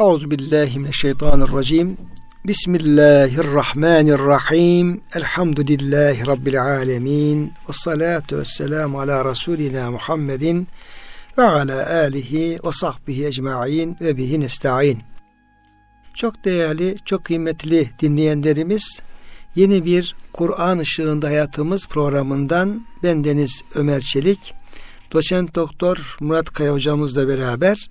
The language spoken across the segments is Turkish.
Euzu billahi mineşşeytanirracim. Bismillahirrahmanirrahim. Elhamdülillahi rabbil alamin. Ves salatu vesselamu ala rasulina Muhammedin ve ala alihi ve sahbihi ecmaîn ve bihi nestaîn. Çok değerli, çok kıymetli dinleyenlerimiz, yeni bir Kur'an ışığında hayatımız programından bendeniz Ömer Çelik, doçent doktor Murat Kaya hocamızla beraber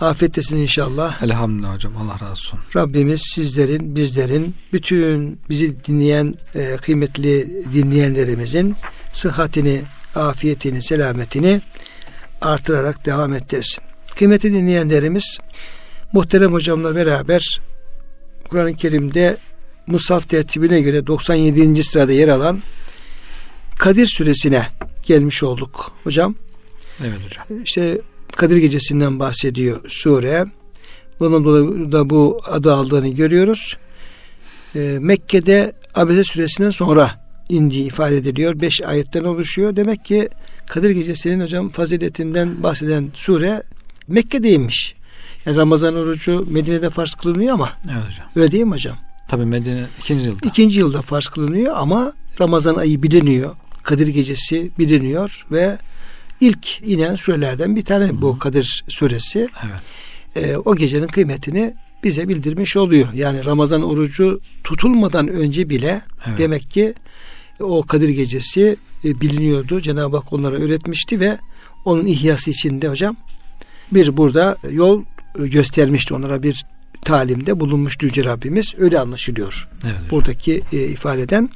Afiyettesiniz inşallah. Elhamdülillah hocam. Allah razı olsun. Rabbimiz sizlerin, bizlerin, bütün bizi dinleyen e, kıymetli dinleyenlerimizin sıhhatini, afiyetini, selametini artırarak devam ettirsin. Kıymetli dinleyenlerimiz muhterem hocamla beraber Kur'an-ı Kerim'de Musaf tertibine göre 97. sırada yer alan Kadir suresine gelmiş olduk hocam. Evet hocam. İşte Kadir gecesinden bahsediyor sure. Bunun dolayı da bu adı aldığını görüyoruz. Ee, Mekke'de Abese suresinden sonra indiği ifade ediliyor. Beş ayetten oluşuyor. Demek ki Kadir gecesinin hocam faziletinden bahseden sure Mekke'deymiş. Yani Ramazan orucu Medine'de farz kılınıyor ama. Evet hocam. Öyle değil mi hocam? Tabii Medine ikinci yılda. İkinci yılda farz kılınıyor ama Ramazan ayı biliniyor. Kadir gecesi biliniyor ve ilk inen surelerden bir tane bu Kadir suresi. Evet. Ee, o gecenin kıymetini bize bildirmiş oluyor. Yani Ramazan orucu tutulmadan önce bile evet. demek ki o Kadir gecesi e, biliniyordu. Cenab-ı Hak onlara öğretmişti ve onun ihyası içinde hocam bir burada yol göstermişti onlara bir talimde bulunmuştu Yüce Rabbimiz. Öyle anlaşılıyor. Evet. Buradaki e, ifadeden.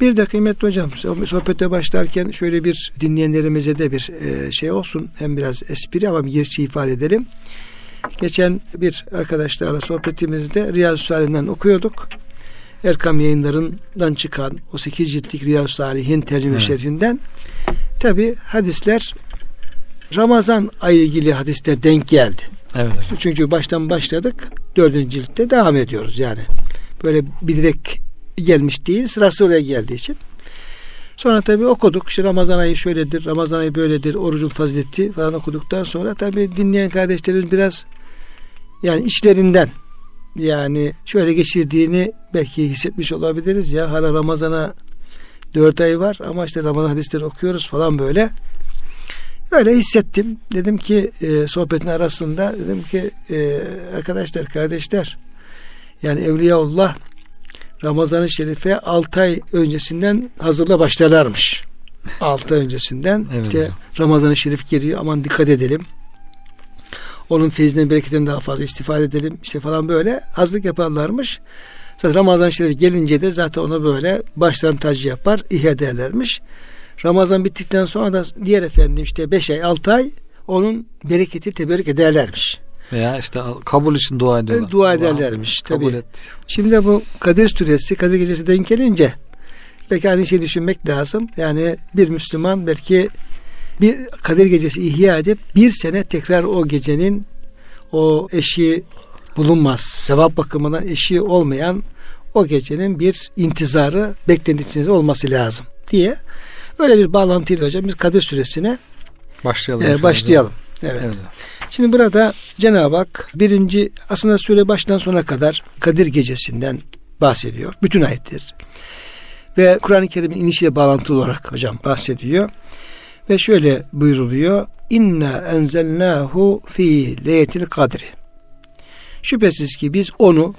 Bir de kıymetli hocam sohbete başlarken şöyle bir dinleyenlerimize de bir e, şey olsun. Hem biraz espri ama bir gerçeği ifade edelim. Geçen bir arkadaşlarla sohbetimizde Riyazu Salih'den okuyorduk. Erkam yayınlarından çıkan o 8 ciltlik Riyazu Salih'in tercüme evet. şerifinden tabi hadisler Ramazan ayı ilgili hadisler denk geldi. Evet. Çünkü baştan başladık. Dördüncü ciltte devam ediyoruz yani. Böyle bilerek gelmiş değil. Sırası oraya geldiği için. Sonra tabi okuduk. İşte Ramazan ayı şöyledir, Ramazan ayı böyledir, orucun fazileti falan okuduktan sonra tabi dinleyen kardeşlerimiz biraz yani içlerinden yani şöyle geçirdiğini belki hissetmiş olabiliriz ya. Hala Ramazan'a dört ay var ama işte Ramazan hadisleri okuyoruz falan böyle. Öyle hissettim. Dedim ki e, sohbetin arasında dedim ki e, arkadaşlar, kardeşler yani Evliyaullah Ramazan-ı Şerif'e 6 ay öncesinden hazırla başlarlarmış. 6 ay öncesinden evet, işte hocam. Ramazan-ı Şerif geliyor aman dikkat edelim. Onun feyzinden bereketinden daha fazla istifade edelim işte falan böyle hazırlık yaparlarmış. Zaten Ramazan-ı Şerif gelince de zaten onu böyle baştan tacı yapar, ihya ederlermiş. Ramazan bittikten sonra da diğer efendim işte 5 ay 6 ay onun bereketi teberrük ederlermiş. Veya işte kabul için dua ediyorlar. Dua ederlermiş tabii. Kabul et. Şimdi bu Kadir Suresi, Kadir Gecesi denk gelince belki aynı şeyi düşünmek lazım. Yani bir Müslüman belki bir Kadir Gecesi ihya edip bir sene tekrar o gecenin o eşi bulunmaz. Sevap bakımından eşi olmayan o gecenin bir intizarı beklentisinde olması lazım diye öyle bir bağlantıyla hocam biz Kadir Suresine başlayalım. E, başlayalım. Evet. evet. Şimdi burada Cenab-ı Hak birinci aslında sure baştan sona kadar Kadir gecesinden bahsediyor. Bütün ayetler. Ve Kur'an-ı Kerim'in inişiyle bağlantılı olarak hocam bahsediyor. Ve şöyle buyuruluyor. İnna enzelnahu fi leyetil kadri. Şüphesiz ki biz onu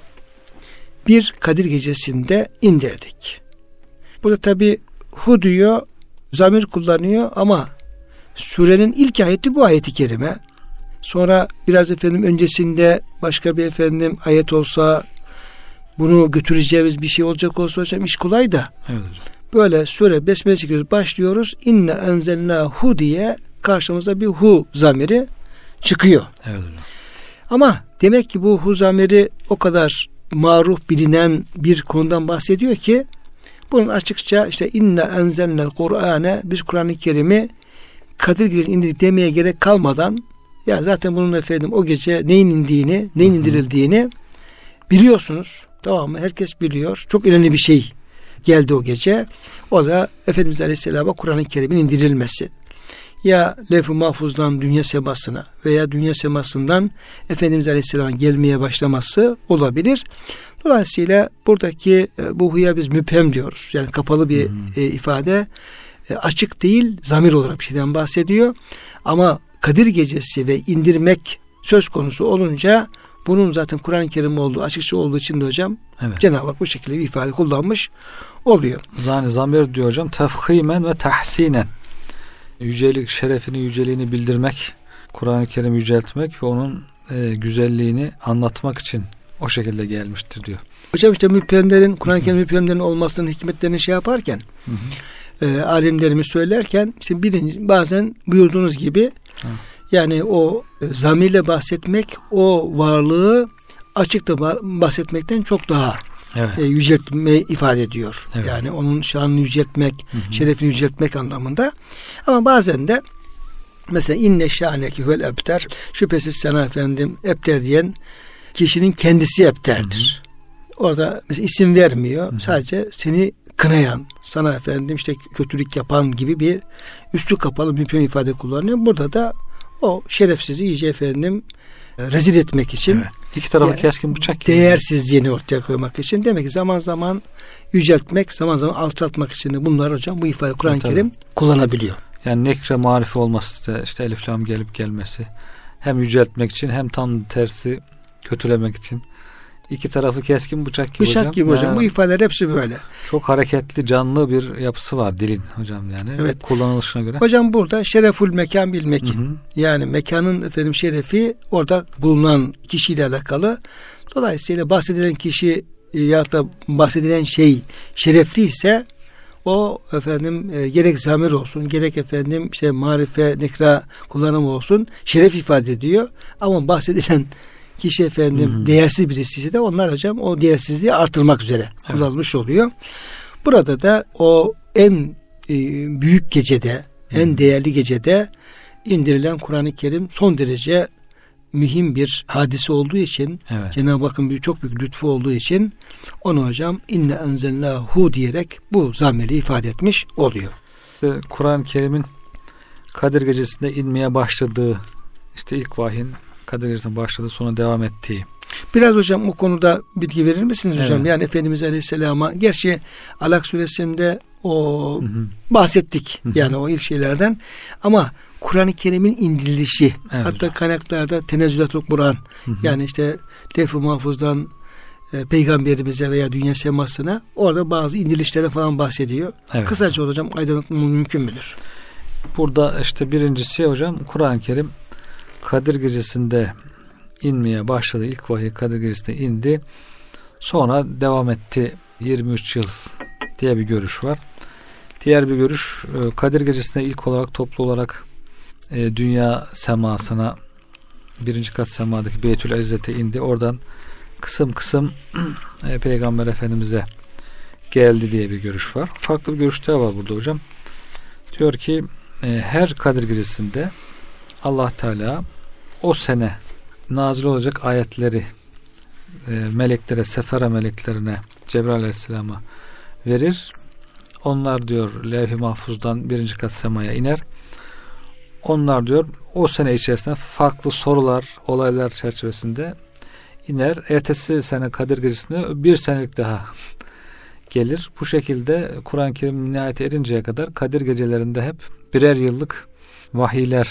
bir Kadir gecesinde indirdik. Burada tabi hu diyor, zamir kullanıyor ama surenin ilk ayeti bu ayeti kerime. Sonra biraz efendim öncesinde başka bir efendim ayet olsa bunu götüreceğimiz bir şey olacak olsa hocam iş kolay da. Evet Böyle sure besmele çekiyoruz. Başlıyoruz. İnne enzelna hu diye karşımızda bir hu zamiri çıkıyor. Evet hocam. Ama demek ki bu huzameri o kadar maruf bilinen bir konudan bahsediyor ki bunun açıkça işte inna enzelnel Kur'ane biz Kur'an-ı Kerim'i Kadir Gecesi indirdik demeye gerek kalmadan ya zaten bunun efendim o gece neyin indiğini, neyin indirildiğini biliyorsunuz. Tamam mı? Herkes biliyor. Çok önemli bir şey geldi o gece. O da Efendimiz Aleyhisselam'a Kur'an-ı Kerim'in indirilmesi. Ya lef-i mahfuzdan dünya semasına veya dünya semasından Efendimiz Aleyhisselam'a gelmeye başlaması olabilir. Dolayısıyla buradaki e, bu huya biz müphem diyoruz. Yani kapalı bir hmm. ifade e, açık değil zamir olarak bir şeyden bahsediyor. Ama Kadir Gecesi ve indirmek söz konusu olunca bunun zaten Kur'an-ı Kerim olduğu açıkça olduğu için de hocam evet. Cenab-ı Hak bu şekilde bir ifade kullanmış oluyor. Yani zamir diyor hocam tefhimen ve tahsinen. Yücelik, şerefini, yüceliğini bildirmek, Kur'an-ı Kerim yüceltmek ve onun e, güzelliğini anlatmak için o şekilde gelmiştir diyor. Hocam işte müphemlerin, Kur'an-ı Kerim müphemlerin olmasının hikmetlerini şey yaparken hı hı. E, alimlerimiz söylerken işte birinci bazen buyurduğunuz gibi. Yani o e, zamirle bahsetmek o varlığı açıkta bahsetmekten çok daha evet. e, yüceltme ifade ediyor. Evet. Yani onun şanını yüceltmek, hı hı. şerefini yüceltmek anlamında. Ama bazen de mesela inne şaneki vel ebter şüphesiz sana efendim ebter diyen kişinin kendisi ebterdir. Hı hı. Orada mesela isim vermiyor. Hı hı. Sadece seni kınayan, sana efendim işte kötülük yapan gibi bir üstü kapalı bir ifade kullanıyor. Burada da o şerefsizi iyice efendim rezil etmek için evet. İki tarafı yani, keskin bıçak gibi. Değersizliğini ortaya koymak için. Demek ki zaman zaman yüceltmek, zaman zaman alçaltmak için de bunlar hocam bu ifade Kur'an-ı Kerim kullanabiliyor. Yani nekre marifi olması da işte elif lam gelip gelmesi hem yüceltmek için hem tam tersi kötülemek için iki tarafı keskin bıçak gibi bıçak hocam. gibi hocam. Yani, bu ifadeler hepsi böyle. Çok hareketli, canlı bir yapısı var dilin hocam yani. Evet. Kullanılışına göre. Hocam burada şereful mekan bil mekin. Hı hı. Yani mekanın efendim şerefi orada bulunan kişiyle alakalı. Dolayısıyla bahsedilen kişi ya da bahsedilen şey şerefli ise o efendim e, gerek zamir olsun gerek efendim işte marife nekra kullanımı olsun şeref ifade ediyor ama bahsedilen kişi efendim hı değersiz birisi de onlar hocam o değersizliği artırmak üzere evet. kullanılmış oluyor. Burada da o en e, büyük gecede, hı en değerli gecede indirilen Kur'an-ı Kerim son derece mühim bir hadise olduğu için evet. Cenab-ı Hakk'ın bir çok büyük lütfu olduğu için onu hocam inne enzellahu diyerek bu zamiri ifade etmiş oluyor. İşte Kur'an-ı Kerim'in Kadir Gecesi'nde inmeye başladığı işte ilk vahyin Kadir Gecesi'ne başladı sonra devam ettiği. Biraz hocam o konuda bilgi verir misiniz hocam? Evet. Yani Efendimiz Aleyhisselam'a gerçi Alak suresinde o hı hı. bahsettik. Hı hı. Yani o ilk şeylerden. Ama Kur'an-ı Kerim'in indirilişi evet, hatta hocam. kaynaklarda tenezzülat Kur'an yani işte lef-i mahfuzdan e, peygamberimize veya dünya semasına orada bazı indirilişlerden falan bahsediyor. Evet. Kısaca hocam aydınlatmamız mümkün müdür? Burada işte birincisi hocam Kur'an-ı Kerim Kadir Gecesi'nde inmeye başladı. İlk vahiy Kadir Gecesi'nde indi. Sonra devam etti 23 yıl diye bir görüş var. Diğer bir görüş e, Kadir Gecesi'nde ilk olarak toplu olarak e, dünya semasına birinci kat semadaki Beytül İzzet'e indi. Oradan kısım kısım e, Peygamber Efendimiz'e geldi diye bir görüş var. Farklı bir görüş daha var burada hocam. Diyor ki her Kadir Gecesi'nde Allah Teala o sene nazil olacak ayetleri e, meleklere, sefere meleklerine, Cebrail Aleyhisselam'a verir. Onlar diyor levh-i mahfuzdan birinci kat semaya iner. Onlar diyor o sene içerisinde farklı sorular, olaylar çerçevesinde iner. Ertesi sene Kadir Gecesi'nde bir senelik daha gelir. Bu şekilde Kur'an-ı Kerim nihayete erinceye kadar Kadir gecelerinde hep birer yıllık vahiyler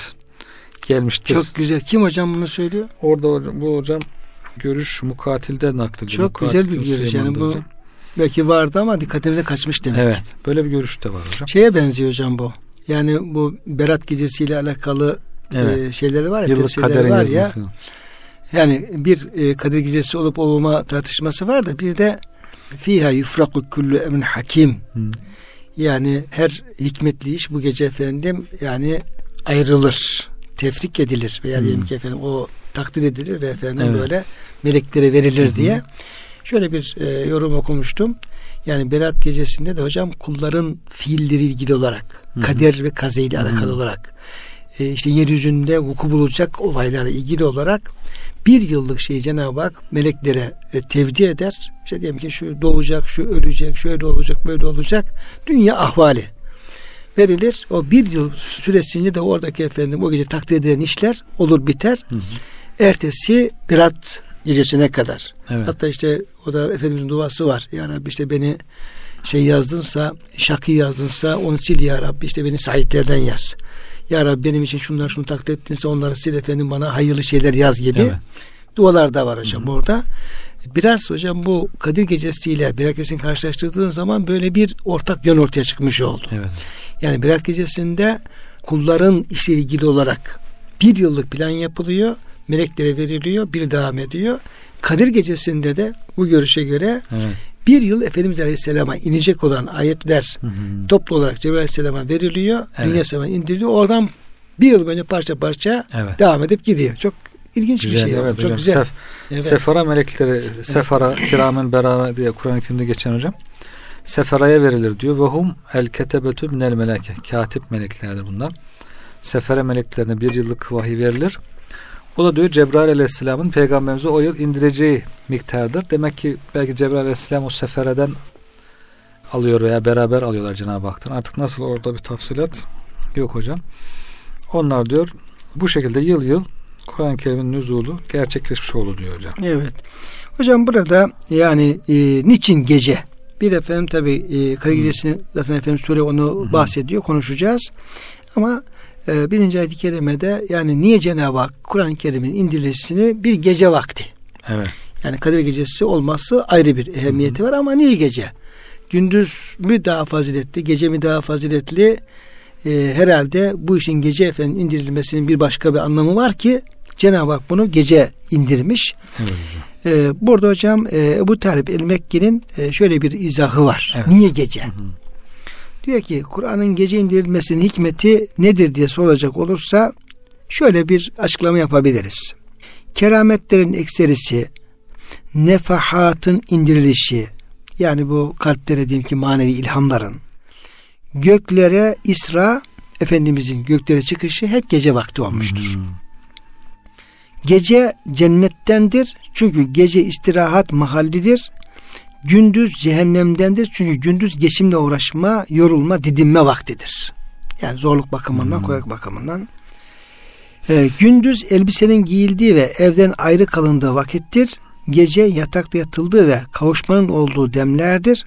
gelmiştir. Çok güzel. Kim hocam bunu söylüyor? Orada hocam, bu hocam görüş mukatilde naklediliyor. Çok Mukatil güzel bir görüş. Yani bu hocam. belki vardı ama dikkatimize kaçmış demek. Evet. Böyle bir görüş de var hocam. Şeye benziyor hocam bu. Yani bu Berat gecesiyle alakalı evet. e, şeyleri var ya. Yıllık kader var ya. Yani bir e, Kadir gecesi olup olma tartışması var da bir de fiha yufraku kullu emin hakim. Hmm. Yani her hikmetli iş bu gece efendim yani ayrılır tefrik edilir veya hmm. diyelim ki efendim o takdir edilir ve efendim Evet. böyle meleklere verilir Hı hı. diye. Şöyle bir e, yorum okumuştum. Yani Berat gecesinde de hocam kulların fiilleri ilgili olarak, Hı hı. kader ve kaze ile alakalı olarak e, işte yeryüzünde vuku bulacak olaylarla ilgili olarak bir yıllık şeyi Cenab-ı Hak meleklere e, tevdi eder. İşte diyelim ki şu doğacak, şu ölecek, şöyle olacak, böyle olacak. Dünya ahvali verilir. O bir yıl süresince de oradaki efendim o gece takdir edilen işler olur biter. Hı hı. Ertesi Berat gecesine kadar. Evet. Hatta işte o da Efendimizin duası var. Ya Rabbi işte beni şey yazdınsa, şakı yazdınsa onu sil ya Rabbi işte beni sahiplerden yaz. Ya Rabbi benim için şunları şunu takdir ettinse onları sil efendim bana hayırlı şeyler yaz gibi Evet. dualar da var hocam orada. Biraz hocam bu Kadir Gecesi'yle Berat Gecesi'ni karşılaştırdığın zaman böyle bir ortak yön ortaya çıkmış oldu. Evet. Yani Berat Gecesi'nde kulların işle ilgili olarak bir yıllık plan yapılıyor. Meleklere veriliyor. Bir devam ediyor. Kadir Gecesi'nde de bu görüşe göre Evet. bir yıl Efendimiz Aleyhisselam'a inecek olan ayetler Hı hı. toplu olarak Cebrail Aleyhisselam'a veriliyor. Evet. Dünya semana indiriliyor. Oradan bir yıl önce parça parça Evet. devam edip gidiyor. Çok ilginç Güzel, bir şey. evet. Çok güzel. Sef- Evet. Sefara melekleri, sefara kiramen berara diye Kur'an-ı Kerim'de geçen hocam. Seferaya verilir diyor. Ve hum el ketebetü minel meleke. Katip meleklerdir bunlar. Sefere meleklerine bir yıllık vahiy verilir. Bu da diyor Cebrail aleyhisselamın peygamberimize o yıl indireceği miktardır. Demek ki belki Cebrail aleyhisselam o sefereden alıyor veya beraber alıyorlar Cenab-ı Hak'tan. Artık nasıl orada bir tafsilat yok hocam. Onlar diyor bu şekilde yıl yıl Kur'an-ı Kerim'in nüzulu gerçekleşmiş oldu diyor hocam. Evet. Hocam burada yani e, niçin gece? Bir efendim tabi e, Kadir Gecesi'ni zaten efendim sure onu Hı. bahsediyor, konuşacağız. Ama e, birinci ayet-i kerimede yani niye Cenab-ı Hak Kur'an-ı Kerim'in indirilmesini bir gece vakti. Evet. Yani Kadir Gecesi olması ayrı bir ehemmiyeti var ama niye gece? Gündüz mü daha faziletli, gece mi daha faziletli? E, herhalde bu işin gece efendim indirilmesinin bir başka bir anlamı var ki Cenab-ı Hak bunu gece indirmiş. Evet hocam. Ee, burada hocam e, Ebu Talip el-Mekki'nin e, şöyle bir izahı var. Evet. Niye gece? Hı hı. Diyor ki Kur'an'ın gece indirilmesinin hikmeti nedir diye soracak olursa şöyle bir açıklama yapabiliriz. Kerametlerin ekserisi, nefahatın indirilişi, yani bu kalplere diyeyim ki manevi ilhamların, göklere isra, Efendimizin göklere çıkışı hep gece vakti olmuştur. Hı. Gece cennettendir çünkü gece istirahat mahallidir. Gündüz cehennemdendir çünkü gündüz geçimle uğraşma, yorulma, didinme vaktidir. Yani zorluk bakımından, Hmm. koyak bakımından. Ee, gündüz elbisenin giyildiği ve evden ayrı kalındığı vakittir. Gece yatakta yatıldığı ve kavuşmanın olduğu demlerdir.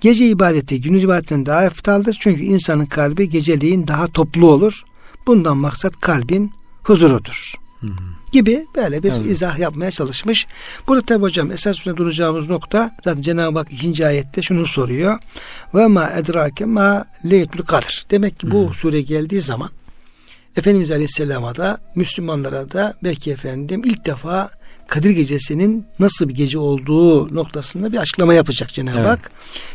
Gece ibadeti gündüz ibadetinden daha eftaldır. Çünkü insanın kalbi geceliğin daha toplu olur. Bundan maksat kalbin huzurudur Hı hı. Gibi böyle bir Evet. izah yapmaya çalışmış. Burada tabi hocam esas üstüne duracağımız nokta zaten Cenab-ı Hak ikinci ayette şunu soruyor. Ve ma edrake ma leyletül kadr. Demek ki bu Hı. sure geldiği zaman Efendimiz Aleyhisselam'a da Müslümanlara da belki efendim ilk defa Kadir Gecesi'nin nasıl bir gece olduğu noktasında bir açıklama yapacak Cenab-ı Evet. Hak.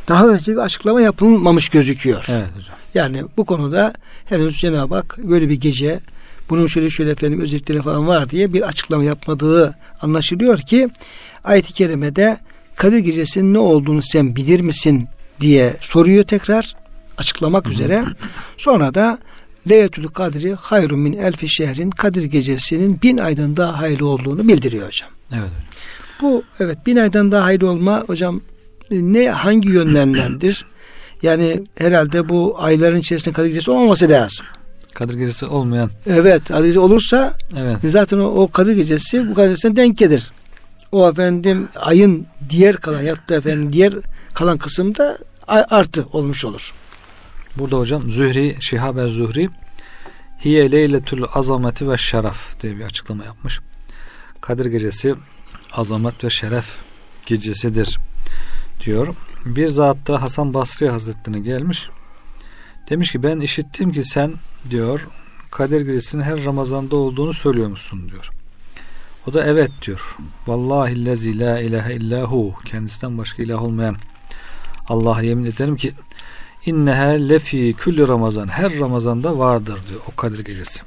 Daha önce bir açıklama yapılmamış gözüküyor. Evet hocam. Yani bu konuda henüz Cenab-ı Hak böyle bir gece bunun şöyle şöyle efendim özellikleri falan var diye bir açıklama yapmadığı anlaşılıyor ki ayet-i kerimede Kadir Gecesi'nin ne olduğunu sen bilir misin diye soruyor tekrar açıklamak üzere. Sonra da Leyletül Kadri hayrun min elfi şehrin Kadir Gecesi'nin bin aydan daha hayırlı olduğunu bildiriyor hocam. Evet hocam. Bu evet bin aydan daha hayırlı olma hocam e, ne hangi yönlendendir? Yani herhalde bu ayların içerisinde Kadir Gecesi olmaması lazım. Kadir Gecesi olmayan. Evet Kadir Gecesi olursa Evet. zaten o, o Kadir Gecesi bu Kadir Gecesi'ne denk gelir. O efendim ayın diğer kalan yattı efendim diğer kalan kısımda artı olmuş olur. Burada hocam Zühri, Şihabe Zühri Hiye leyletül azameti ve şeref diye bir açıklama yapmış. Kadir gecesi azamet ve şeref gecesidir diyor. Bir zat da Hasan Basri Hazretlerine gelmiş. Demiş ki ben işittim ki sen diyor Kadir gecesinin her Ramazan'da olduğunu söylüyormuşsun diyor. O da evet diyor. Vallahi lezi la ilahe illahu kendisinden başka ilah olmayan Allah'a yemin ederim ki inneha lefi külli Ramazan her Ramazan'da vardır diyor o Kadir gecesi.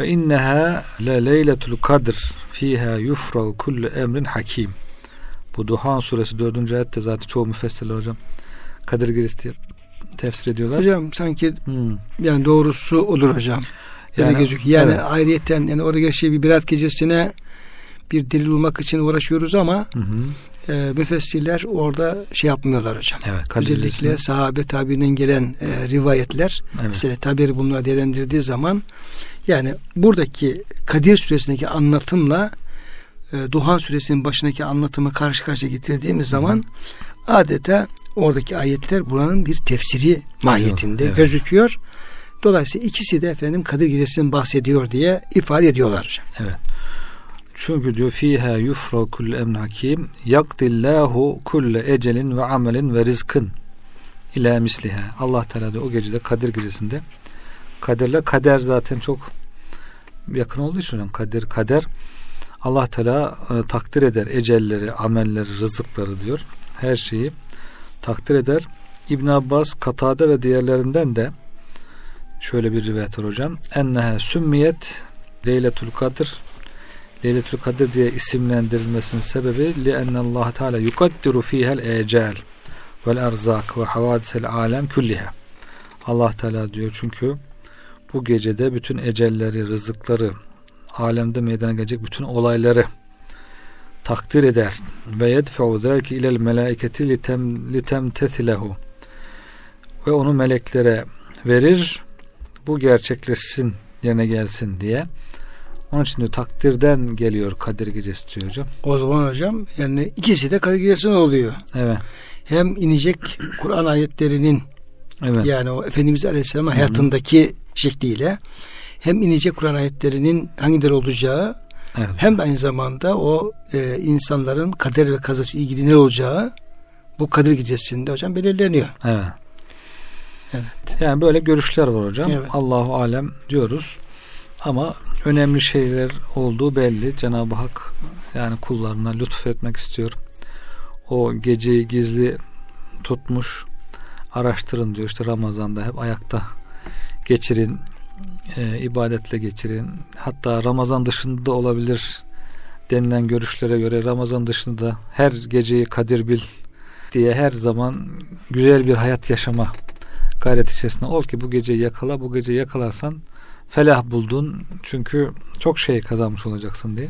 Ve inneha le leyletul kadr fiha yufragu kullu emrin hakim. Bu Duhan suresi 4. ayette zaten çoğu müfessirler hocam Kadir Gecesi tefsir ediyorlar. Hocam sanki Hmm. yani doğrusu olur hocam. Öyle Yani, gözüküyor. Yani evet. ayrıyeten yani orada geçtiği bir Berat gecesine bir delil bulmak için uğraşıyoruz ama Hı hı. e, müfessirler orada şey yapmıyorlar hocam. Evet, Özellikle Gecesi'nin- sahabe tabiinden gelen e, rivayetler Evet. mesela tabiri bunları değerlendirdiği zaman yani buradaki Kadir suresindeki anlatımla e, Duhan suresinin başındaki anlatımı karşı karşıya getirdiğimiz zaman adeta oradaki ayetler buranın bir tefsiri mahiyetinde evet. gözüküyor. Dolayısıyla ikisi de efendim Kadir Gecesi'nden bahsediyor diye ifade ediyorlar. Evet. Çünkü diyor fiha yufra kullu emrin hakim yakdillahu kulle ecelin ve amelin ve rizkın ila misliha. Allah Teala diyor o gecede Kadir gecesinde kaderle kader zaten çok yakın olduğu için hocam kader kader Allah Teala e, takdir eder ecelleri, amelleri, rızıkları diyor. Her şeyi takdir eder. İbn Abbas, Katade ve diğerlerinden de şöyle bir rivayet var hocam. Enneha sümmiyet Leyletul Kadir Leyletül Kadir diye isimlendirilmesinin sebebi li'enne Allah Teala yukaddiru fiha'l ecel vel erzak ve havadisel alem külliha. Allah Teala diyor çünkü bu gecede bütün ecelleri, rızıkları, alemde meydana gelecek bütün olayları takdir eder ve yedfe'u zelke ilel melaiketi litem litemtesilehu ve onu meleklere verir bu gerçekleşsin yerine gelsin diye. Onun için diyor takdirden geliyor Kadir Gecesi diyor hocam. O zaman hocam yani ikisi de Kadir Gecesi'ne oluyor. Evet. Hem inecek Kur'an ayetlerinin Evet. yani o Efendimiz Aleyhisselam'ın hayatındaki şekliyle hem inecek Kur'an ayetlerinin hangileri olacağı evet. hem de aynı zamanda o e, insanların kader ve kazası ilgili ne olacağı bu Kadir Gecesi'nde hocam belirleniyor. Evet. Evet. Yani böyle görüşler var hocam. Evet. Allahu alem diyoruz. Ama önemli şeyler olduğu belli. Cenab-ı Hak yani kullarına lütfetmek istiyor. O geceyi gizli tutmuş. Araştırın diyor. İşte Ramazan'da hep ayakta geçirin. E, ibadetle geçirin. Hatta Ramazan dışında da olabilir denilen görüşlere göre Ramazan dışında her geceyi kadir bil diye her zaman güzel bir hayat yaşama gayret içerisinde ol ki bu geceyi yakala bu geceyi yakalarsan felah buldun çünkü çok şey kazanmış olacaksın diye.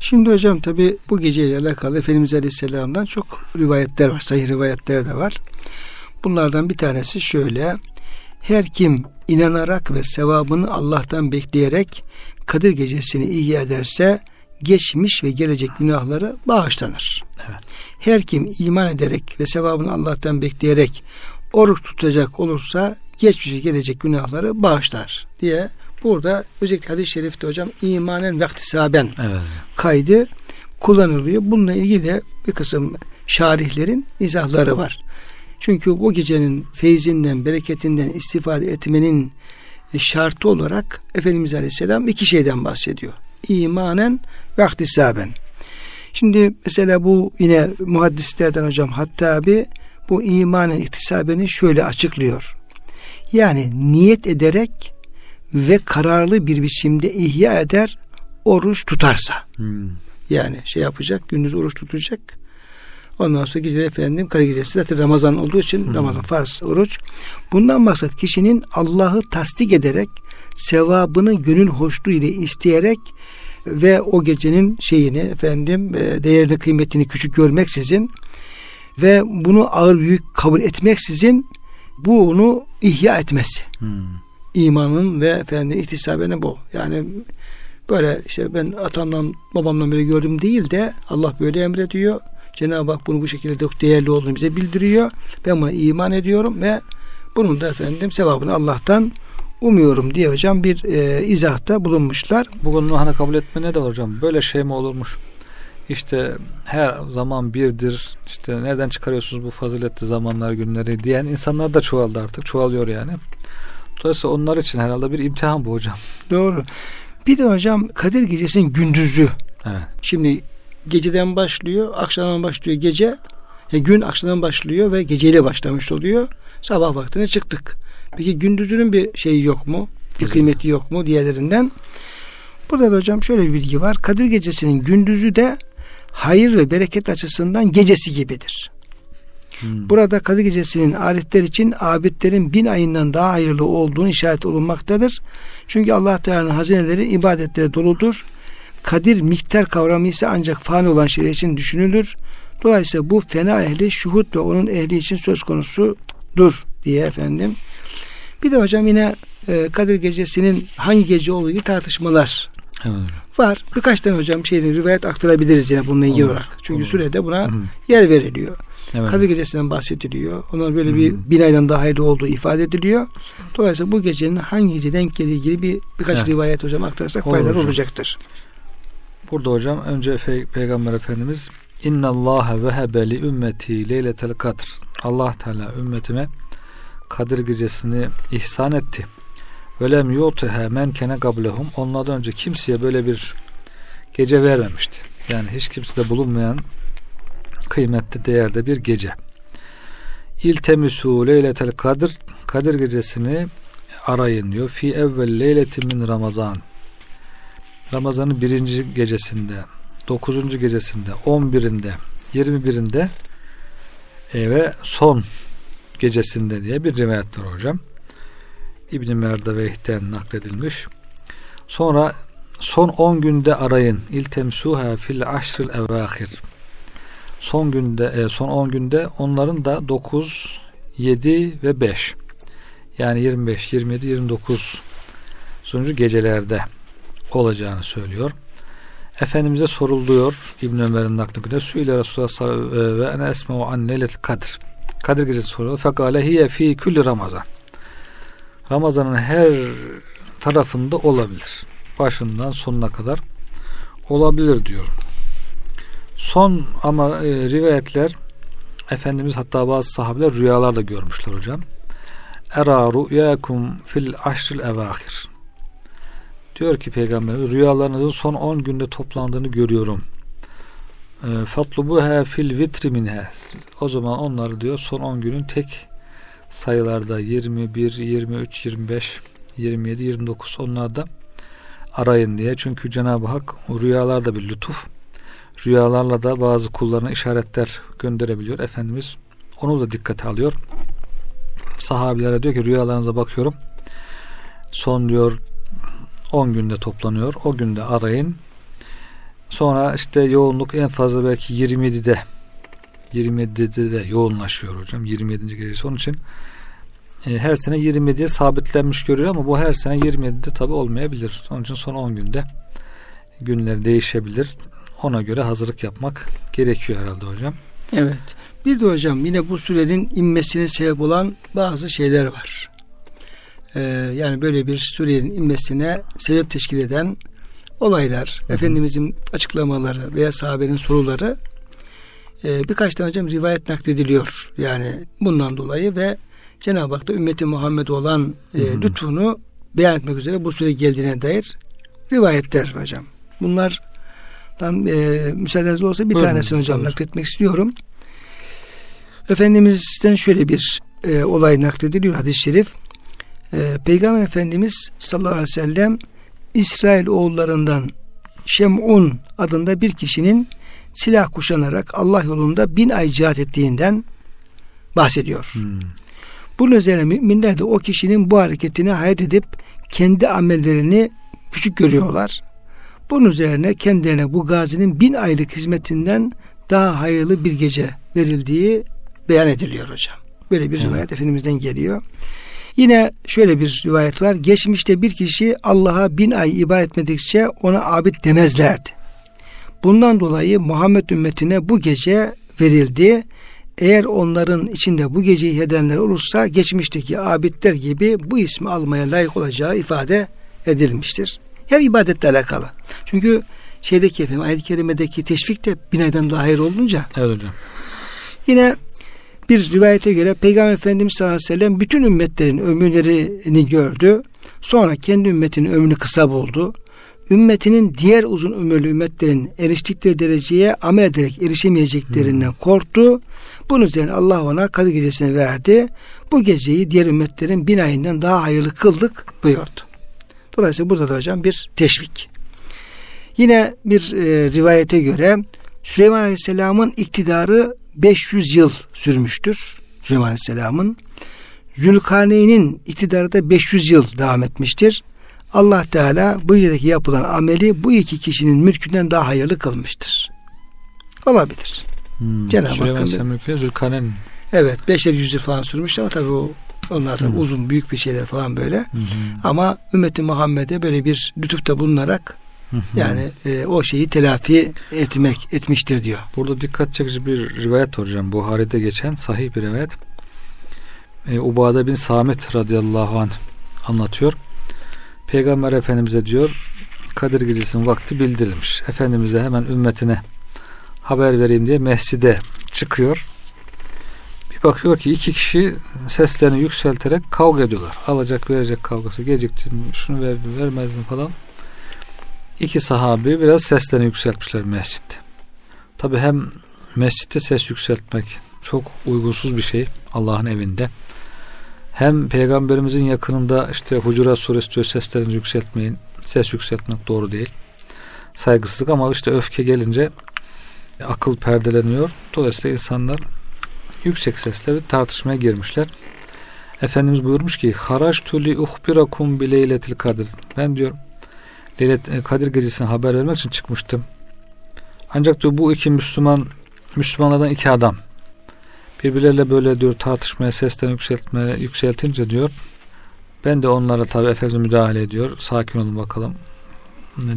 Şimdi hocam tabi bu geceyle alakalı Efendimiz Aleyhisselam'dan çok rivayetler var. Sahih rivayetler de var. Bunlardan bir tanesi şöyle. Her kim inanarak ve sevabını Allah'tan bekleyerek Kadir gecesini ihya ederse geçmiş ve gelecek günahları bağışlanır. Evet. Her kim iman ederek ve sevabını Allah'tan bekleyerek oruç tutacak olursa geçmiş ve gelecek günahları bağışlar diye burada özellikle hadis-i şerifte hocam imanen ve ihtisaben Evet. kaydı kullanılıyor. Bununla ilgili de bir kısım şarihlerin izahları var. Çünkü bu gecenin feyzinden, bereketinden istifade etmenin şartı olarak Efendimiz Aleyhisselam iki şeyden bahsediyor. İmanen ve ihtisaben. Şimdi mesela bu yine muhaddislerden hocam hatta bir bu imanen ihtisabeni şöyle açıklıyor. Yani niyet ederek ve kararlı bir biçimde ihya eder oruç tutarsa. Hmm. Yani şey yapacak, gündüz oruç tutacak. Ondan sonra gece efendim Kadir gecesi zaten Ramazan olduğu için Hı. Ramazan farz oruç. Bundan maksat kişinin Allah'ı tasdik ederek sevabını gönül hoşluğu ile isteyerek ve o gecenin şeyini efendim e, değerini kıymetini küçük görmeksizin ve bunu ağır büyük kabul etmeksizin bunu ihya etmesi Hmm. imanın ve efendim ihtisabenin bu. Yani böyle işte ben atamdan babamdan beri gördüm değil de Allah böyle emrediyor. Cenab-ı Hak bunu bu şekilde çok değerli olduğunu bize bildiriyor. Ben buna iman ediyorum ve bunun da efendim sevabını Allah'tan umuyorum diye hocam bir e, izahta bulunmuşlar. Bugün hani kabul etme ne de var hocam? Böyle şey mi olurmuş? İşte her zaman birdir. İşte nereden çıkarıyorsunuz bu faziletli zamanlar günleri diyen insanlar da çoğaldı artık. Çoğalıyor yani. Dolayısıyla onlar için herhalde bir imtihan bu hocam. Doğru. Bir de hocam Kadir Gecesi'nin gündüzü. Evet. Şimdi geceden başlıyor, akşamdan başlıyor gece. E, gün akşamdan başlıyor ve geceyle başlamış oluyor. Sabah vaktine çıktık. Peki gündüzünün bir şeyi yok mu? bir kıymeti yok mu diğerlerinden. Burada da hocam şöyle bir bilgi var. Kadir gecesinin gündüzü de hayır ve bereket açısından gecesi gibidir. Hmm. Burada Kadir Gecesi'nin arifler için abidlerin bin ayından daha hayırlı olduğunu işaret olunmaktadır. Çünkü Allah Teala'nın hazineleri ibadetlere doludur. Kadir miktar kavramı ise ancak fani olan şeyler için düşünülür. Dolayısıyla bu fena ehli şuhut ve onun ehli için söz konusudur diye efendim. Bir de hocam yine e, Kadir Gecesi'nin hangi gece olduğu tartışmalar evet. var. Birkaç tane hocam şeyini rivayet aktarabiliriz yine bununla ilgili olur, olarak. Çünkü olur. sürede buna Hı. yer veriliyor. Evet. Kadir Gecesi'nden bahsediliyor. Onun böyle Hı. bir bin aydan daha hayırlı olduğu ifade ediliyor. Dolayısıyla bu gecenin hangi gece denk geldiği ilgili bir birkaç evet. rivayet hocam aktarırsak faydalı olacaktır. Burada hocam önce Peygamber Efendimiz İnna Allah vehebe li ümmeti leyletel kadr. Allah Teala ümmetime Kadir gecesini ihsan etti. Ve lem yuteha men kene gablehum. Onlardan önce kimseye böyle bir gece vermemişti. Yani hiç kimsede bulunmayan kıymetli değerde bir gece. İltemisu leyletel kadir Kadir gecesini arayın diyor. Fi evvel leyletin min Ramazan. Ramazan'ın birinci gecesinde, dokuzuncu gecesinde, on birinde, yirmi birinde e, ve son gecesinde diye bir rivayet var hocam. İbn-i Merdaveh'ten nakledilmiş. Sonra son 10 günde arayın. İltemsuha fil aşril evahir. Son günde e, son 10 günde onların da 9, 7 ve 5. Yani 25, 27, 29 sonucu gecelerde olacağını söylüyor. Efendimiz'e soruluyor İbn Ömer'in naklinde Süyle Resulullah sallallahu ve ene esme'u an leyletil kadr. Kadir gecesi soruyor. Fekale hiye fi külli Ramazan. Ramazan'ın her tarafında olabilir. Başından sonuna kadar olabilir diyor. Son ama e, rivayetler Efendimiz hatta bazı sahabeler rüyalar da görmüşler hocam. Era rüyakum fil aşril evahir. Diyor ki peygamber rüyalarınızın son 10 günde toplandığını görüyorum. Ee, Fatlubuha fil vitri minha. O zaman onları diyor son 10 günün tek sayılarda 21, 23, 25, 27, 29 onlarda arayın diye. Çünkü Cenab-ı Hak rüyalarda bir lütuf. Rüyalarla da bazı kullarına işaretler gönderebiliyor. Efendimiz onu da dikkate alıyor. Sahabilere diyor ki rüyalarınıza bakıyorum. Son diyor 10 günde toplanıyor. O günde arayın. Sonra işte yoğunluk en fazla belki 27'de 27'de de yoğunlaşıyor hocam. 27. gecesi. Onun için e, her sene 27'ye sabitlenmiş görüyor ama bu her sene 27'de tabi olmayabilir. Onun için son 10 günde günler değişebilir. Ona göre hazırlık yapmak gerekiyor herhalde hocam. Evet. Bir de hocam yine bu sürenin inmesine sebep olan bazı şeyler var. Ee, yani böyle bir sürenin inmesine sebep teşkil eden olaylar, Hı-hı. Efendimizin açıklamaları veya sahabenin soruları e, birkaç tane hocam rivayet naklediliyor. Yani bundan dolayı ve Cenab-ı Hak da ümmeti Muhammed olan e, lütfunu beyan etmek üzere bu süre geldiğine dair rivayetler hocam. Bunlardan e, müsaadenizle olsa bir Buyurun, tanesini hocam tabii. nakletmek istiyorum. Efendimiz'den şöyle bir e, olay naklediliyor hadis-i şerif. E, Peygamber Efendimiz sallallahu aleyhi ve sellem İsrail oğullarından Şem'un adında bir kişinin silah kuşanarak Allah yolunda bin ay cihat ettiğinden bahsediyor. Hmm. Bunun üzerine müminler de o kişinin bu hareketini hayat edip kendi amellerini küçük görüyorlar. Bunun üzerine kendilerine bu gazinin bin aylık hizmetinden daha hayırlı bir gece verildiği beyan ediliyor hocam. Böyle bir evet. rivayet Efendimiz'den geliyor. Yine şöyle bir rivayet var. Geçmişte bir kişi Allah'a bin ay ibadet etmedikçe ona abid demezlerdi. Bundan dolayı Muhammed ümmetine bu gece verildi. Eğer onların içinde bu geceyi edenler olursa geçmişteki abidler gibi bu ismi almaya layık olacağı ifade edilmiştir. Hep ibadetle alakalı. Çünkü şeydeki efendim ayet-i kerimedeki teşvik de bin aydan daha hayır olunca. Evet hocam. Yine bir rivayete göre Peygamber Efendimiz sallallahu aleyhi ve sellem bütün ümmetlerin ömürlerini gördü. Sonra kendi ümmetinin ömrünü kısa buldu. Ümmetinin diğer uzun ömürlü ümmetlerin eriştikleri dereceye amel ederek erişemeyeceklerinden hmm. korktu. Bunun üzerine Allah ona Kadir gecesine verdi. Bu geceyi diğer ümmetlerin bin ayından daha hayırlı kıldık buyurdu. Dolayısıyla burada da hocam bir teşvik. Yine bir e, rivayete göre Süleyman Aleyhisselam'ın iktidarı 500 yıl sürmüştür. Süleyman Aleyhisselam'ın. Zülkarneyn'in iktidarı da 500 yıl devam etmiştir. Allah Teala bu yerdeki yapılan ameli bu iki kişinin mülkünden daha hayırlı kılmıştır. Olabilir. Hmm. Cenab-ı Süleyman Hakk'ın- Zülkarneyn. Evet beşer yüzyıl falan sürmüş ama tabii o onlar da uzun büyük bir şeyler falan böyle. Hı. Ama ümmeti Muhammed'e böyle bir lütufta bulunarak. Yani e, o şeyi telafi etmek etmiştir diyor. Burada dikkat çekici bir rivayet var hocam. Buhari'de geçen sahih bir rivayet. E, Ubade bin Samit radıyallahu anh anlatıyor. Peygamber Efendimiz'e diyor Kadir Gecesi'nin vakti bildirilmiş. Efendimiz'e hemen ümmetine haber vereyim diye mescide çıkıyor. Bir bakıyor ki iki kişi seslerini yükselterek kavga ediyorlar. Alacak verecek kavgası geciktin şunu verdin vermezdin falan. İki sahabi biraz seslerini yükseltmişler mescitte. Tabi hem mescitte ses yükseltmek çok uygunsuz bir şey Allah'ın evinde. Hem peygamberimizin yakınında işte Hucurat suresi diyor seslerinizi yükseltmeyin. Ses yükseltmek doğru değil. Saygısızlık ama işte öfke gelince akıl perdeleniyor. Dolayısıyla insanlar yüksek sesle bir tartışmaya girmişler. Efendimiz buyurmuş ki Haraçtu li uhbirakum bi leyletil kadir. Ben diyor Leylet e, Kadir gecesine haber vermek için çıkmıştım. Ancak diyor bu iki Müslüman Müslümanlardan iki adam birbirleriyle böyle diyor tartışmaya seslerini yükseltmeye yükseltince diyor ben de onlara tabi Efendimiz müdahale ediyor. Sakin olun bakalım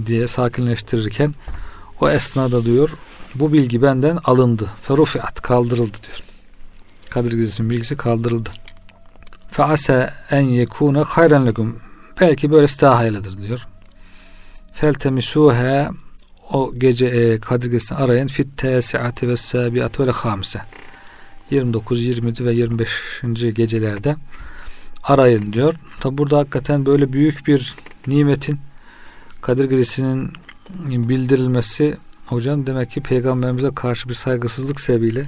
diye sakinleştirirken o esnada diyor bu bilgi benden alındı. Ferufiat kaldırıldı diyor. Kadir Gecesi'nin bilgisi kaldırıldı. Fease en yekune hayren lekum. Belki böylesi daha hayırlıdır diyor. Feltemisuhe o gece e, Kadir Gecesi'ni arayın fit tesiati ve sabiati ve hamse 29, 20 ve 25. gecelerde arayın diyor. Tabi burada hakikaten böyle büyük bir nimetin Kadir Gecesi'nin bildirilmesi hocam demek ki peygamberimize karşı bir saygısızlık sebebiyle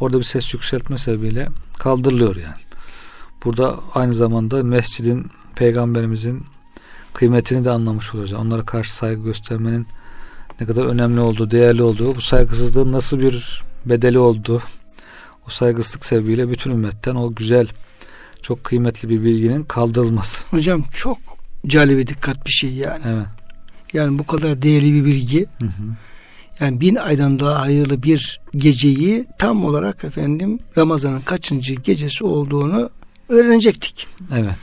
orada bir ses yükseltme sebebiyle kaldırılıyor yani. Burada aynı zamanda mescidin peygamberimizin kıymetini de anlamış olacağız. Onlara karşı saygı göstermenin ne kadar önemli olduğu, değerli olduğu, bu saygısızlığın nasıl bir bedeli olduğu, o saygısızlık sebebiyle bütün ümmetten o güzel, çok kıymetli bir bilginin kaldırılması. Hocam çok calibe dikkat bir şey yani. Evet. Yani bu kadar değerli bir bilgi. Hı hı. Yani bin aydan daha hayırlı bir geceyi tam olarak efendim Ramazan'ın kaçıncı gecesi olduğunu öğrenecektik. Evet.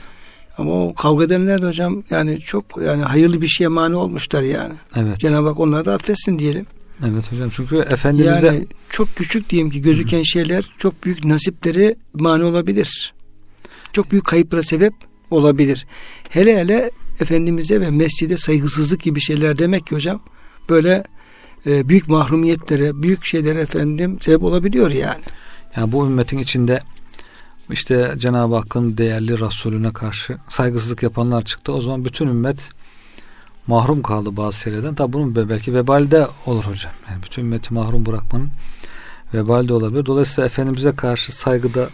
Ama o kavga edenler de hocam yani çok yani hayırlı bir şeye mani olmuşlar yani. Evet. Cenab-ı Hak onları da affetsin diyelim. Evet hocam çünkü Efendimiz'e Yani çok küçük diyelim ki gözüken şeyler çok büyük nasipleri mani olabilir. Çok büyük kayıplara sebep olabilir. Hele hele Efendimiz'e ve mescide saygısızlık gibi şeyler demek ki hocam böyle e, büyük mahrumiyetlere, büyük şeylere efendim sebep olabiliyor yani. yani bu ümmetin içinde işte Cenab-ı Hakk'ın değerli Resulüne karşı saygısızlık yapanlar çıktı. O zaman bütün ümmet mahrum kaldı bazı şeylerden. Tabi bunun be- belki vebalde olur hocam. Yani bütün ümmeti mahrum bırakmanın vebalde olabilir. Dolayısıyla Efendimiz'e karşı saygıda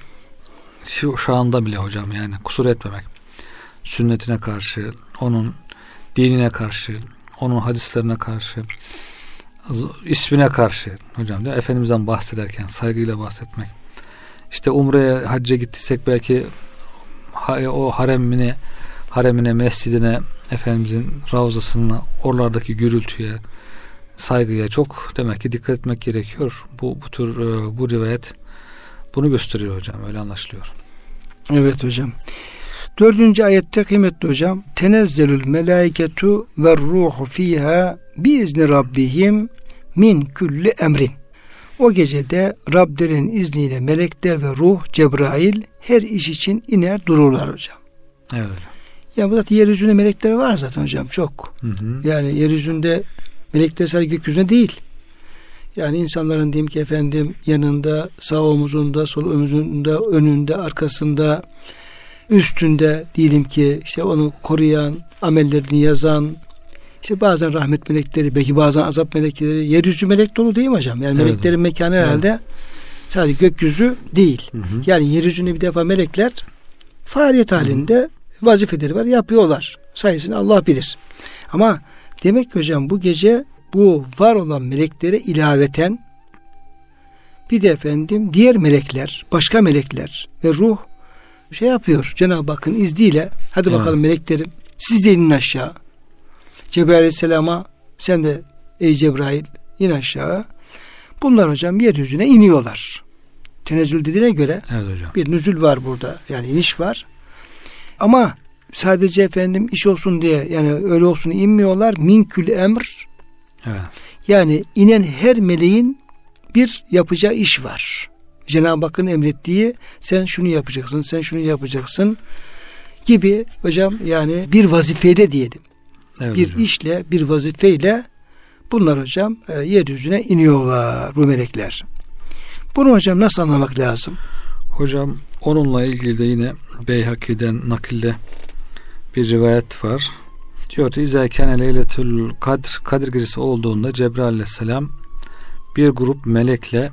şu, şu anda bile hocam yani kusur etmemek. Sünnetine karşı, onun dinine karşı, onun hadislerine karşı, ismine karşı hocam mi? Efendimiz'den bahsederken saygıyla bahsetmek. İşte Umre'ye hacca gittiysek belki ha- o haremine haremine, mescidine, Efendimizin ravzasına, oralardaki gürültüye, saygıya çok demek ki dikkat etmek gerekiyor. Bu bu tür e, bu rivayet bunu gösteriyor hocam. Öyle anlaşılıyor. Evet hocam. Dördüncü ayette kıymetli hocam. Tenezzelül melaiketu ve ruhu fiha biizni rabbihim min külli emrin. O gecede Rablerin izniyle melekler ve ruh Cebrail her iş için iner dururlar hocam. Evet. Ya bu zaten yeryüzünde melekler var zaten hocam çok. Hı hı. Yani yeryüzünde melekler sadece gökyüzünde değil. Yani insanların diyeyim ki efendim yanında, sağ omuzunda, sol omuzunda, önünde, arkasında, üstünde diyelim ki işte onu koruyan, amellerini yazan, işte bazen rahmet melekleri, belki bazen azap melekleri, yeryüzü melek dolu değil mi hocam? Yani Evet. meleklerin mekanı herhalde sadece gökyüzü değil. Hı hı. Yani yeryüzünde bir defa melekler faaliyet halinde vazifeleri var yapıyorlar. Sayısını Allah bilir. Ama demek ki hocam bu gece bu var olan meleklere ilaveten bir de efendim diğer melekler, başka melekler ve ruh şey yapıyor. Cenab-ı Hakk'ın izniyle hadi Evet. bakalım meleklerim siz de inin aşağı. Cebrail Aleyhisselam'a sen de ey Cebrail in aşağı. Bunlar hocam yeryüzüne iniyorlar. Tenezzül dediğine göre Evet hocam. bir nüzül var burada. Yani iniş var. Ama sadece efendim iş olsun diye yani öyle olsun inmiyorlar. Minkül emr Evet. yani inen her meleğin bir yapacağı iş var. Cenab-ı Hakk'ın emrettiği sen şunu yapacaksın, sen şunu yapacaksın gibi hocam yani bir vazifeyle diyelim. Evet bir hocam. işle, bir vazifeyle bunlar hocam e, yeryüzüne iniyorlar bu melekler. Bunu hocam nasıl anlamak lazım? Hocam onunla ilgili de yine Beyhaki'den nakille bir rivayet var. Diyor ki İzâ kâne leyletül kadr, Kadir gecesi olduğunda Cebrail aleyhisselam bir grup melekle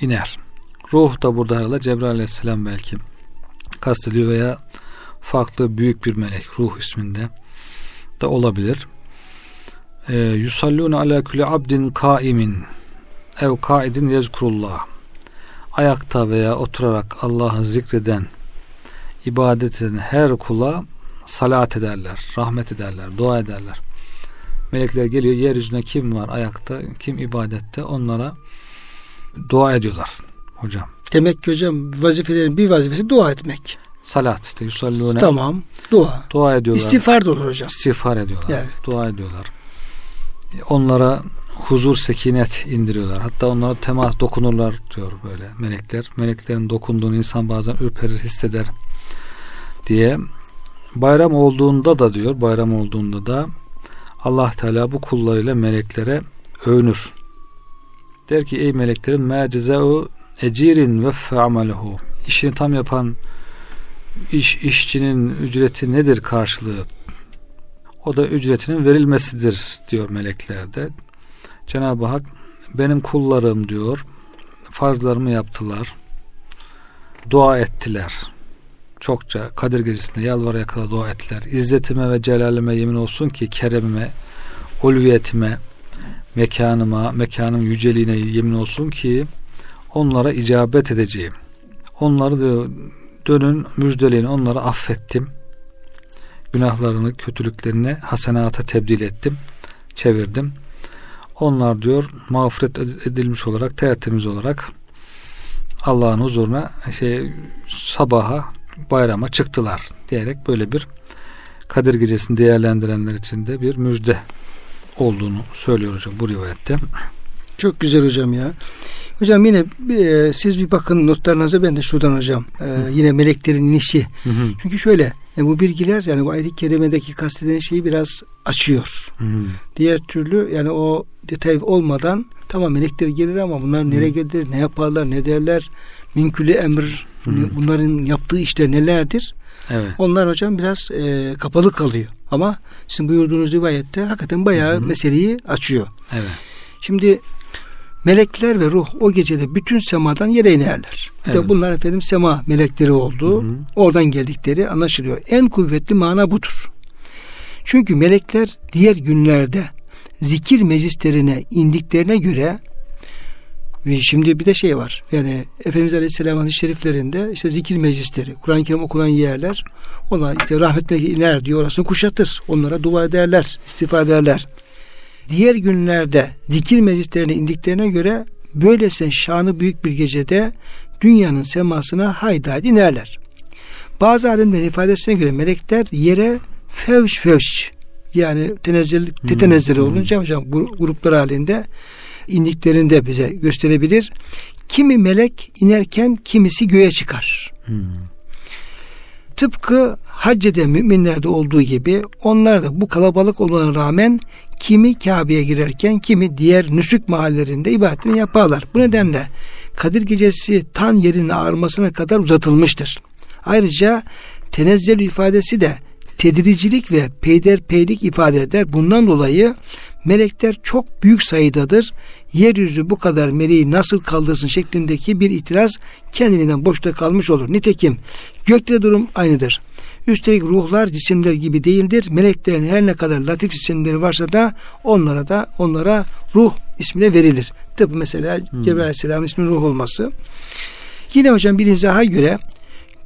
iner. Ruh da burada arada Cebrail aleyhisselam belki kastediyor veya farklı büyük bir melek ruh isminde de olabilir. Ee, Yusallûne alâ külli abdin kaimin ev kaidin yezkurullah ayakta veya oturarak Allah'ı zikreden, ibadet eden her kula salat ederler, rahmet ederler, dua ederler. Melekler geliyor, yeryüzüne kim var ayakta, kim ibadette onlara dua ediyorlar hocam. Demek ki hocam vazifelerin bir vazifesi dua etmek. Salat işte yusallûne Tamam. Dua. dua ediyorlar. İstiğfar da olur hocam. İstiğfar ediyorlar. Evet. Dua ediyorlar. Onlara huzur, sekinet indiriyorlar. Hatta onlara temas dokunurlar diyor böyle melekler. Meleklerin dokunduğunu insan bazen ürperir, hisseder diye. Bayram olduğunda da diyor, bayram olduğunda da Allah Teala bu kullarıyla meleklere övünür. Der ki ey meleklerim ma cezau ecirin ve amalehu. İşini tam yapan iş işçinin ücreti nedir karşılığı? O da ücretinin verilmesidir diyor meleklerde. Cenab-ı Hak benim kullarım diyor. Farzlarımı yaptılar. Dua ettiler. Çokça Kadir Gecesi'nde yalvara yakala dua ettiler. İzzetime ve celalime yemin olsun ki keremime, ulviyetime, mekanıma, mekanın yüceliğine yemin olsun ki onlara icabet edeceğim. Onları diyor, dönün müjdeleyin onları affettim. Günahlarını, kötülüklerini hasenata tebdil ettim. Çevirdim. Onlar diyor mağfiret edilmiş olarak, tertemiz olarak Allah'ın huzuruna şey sabaha bayrama çıktılar diyerek böyle bir Kadir Gecesi'ni değerlendirenler için de bir müjde olduğunu söylüyor hocam bu rivayette. Çok güzel hocam ya. Hocam yine e, siz bir bakın notlarınıza ben de şuradan hocam. E, yine meleklerin inişi. Hı hı. Çünkü şöyle yani bu bilgiler yani bu ayet-i kerimedeki kastedilen şeyi biraz açıyor. Hı hı. Diğer türlü yani o detay olmadan tamam melekler gelir ama bunlar nereye gelir, ne yaparlar, ne derler, minkülü emir, Hı. bunların yaptığı işler nelerdir? Evet. Onlar hocam biraz e, kapalı kalıyor. Ama sizin buyurduğunuz rivayette hakikaten bayağı Hı hı. meseleyi açıyor. Evet. Şimdi melekler ve ruh o gecede bütün semadan yere inerler. Bir de Evet. bunlar efendim sema melekleri olduğu, Hı hı. oradan geldikleri anlaşılıyor. En kuvvetli mana budur. Çünkü melekler diğer günlerde zikir meclislerine indiklerine göre ve şimdi bir de şey var. Yani Efendimiz Aleyhisselam'ın şeriflerinde işte zikir meclisleri, Kur'an-ı Kerim okunan yerler onlar işte rahmet meleki iner diyor orasını kuşatır. Onlara dua ederler, istifa ederler. Diğer günlerde zikir meclislerine indiklerine göre böylese şanı büyük bir gecede dünyanın semasına haydi haydi inerler. Bazı alimlerin ifadesine göre melekler yere fevş fevş yani tenezzül, tetenezzül Hmm. olunca hocam bu gruplar halinde indiklerinde bize gösterebilir. Kimi melek inerken kimisi göğe çıkar. Hı. Tıpkı haccede müminlerde olduğu gibi onlar da bu kalabalık olmalarına rağmen kimi Kabe'ye girerken kimi diğer nüsük mahallelerinde ibadetini yaparlar. Bu nedenle Kadir Gecesi tan yerinin ağarmasına kadar uzatılmıştır. Ayrıca tenezzül ifadesi de tedricilik ve peyderpeylik ifade eder. Bundan dolayı melekler çok büyük sayıdadır. Yeryüzü bu kadar meleği nasıl kaldırsın şeklindeki bir itiraz kendiliğinden boşta kalmış olur. Nitekim gökte durum aynıdır. Üstelik ruhlar cisimler gibi değildir. Meleklerin her ne kadar latif isimleri varsa da onlara da onlara ruh ismine verilir. Tıpkı mesela hmm. Cebrail Aleyhisselam'ın ismi ruh olması. Yine hocam bir izaha göre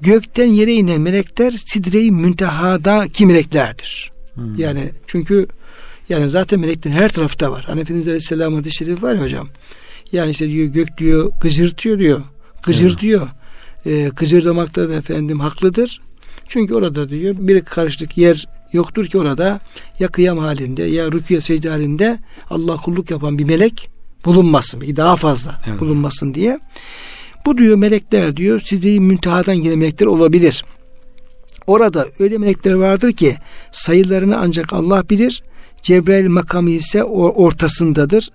gökten yere inen melekler sidre-i müntehadaki meleklerdir. Hmm. Yani çünkü yani zaten meleklerin her tarafta var. Hani Efendimiz Aleyhisselam hadis-i şerif var ya hocam. Yani işte diyor gök diyor gıcırtıyor diyor. Gıcır diyor. Ee, gıcırdamakta da efendim haklıdır. Çünkü orada diyor bir karışlık yer yoktur ki orada ya kıyam halinde ya rüküye secde halinde Allah kulluk yapan bir melek bulunmasın. Belki daha fazla evet. bulunmasın diye. Bu diyor melekler diyor sizi müntehadan gelen melekler olabilir. Orada öyle melekler vardır ki sayılarını ancak Allah bilir. Cebrail makamı ise ortasındadır.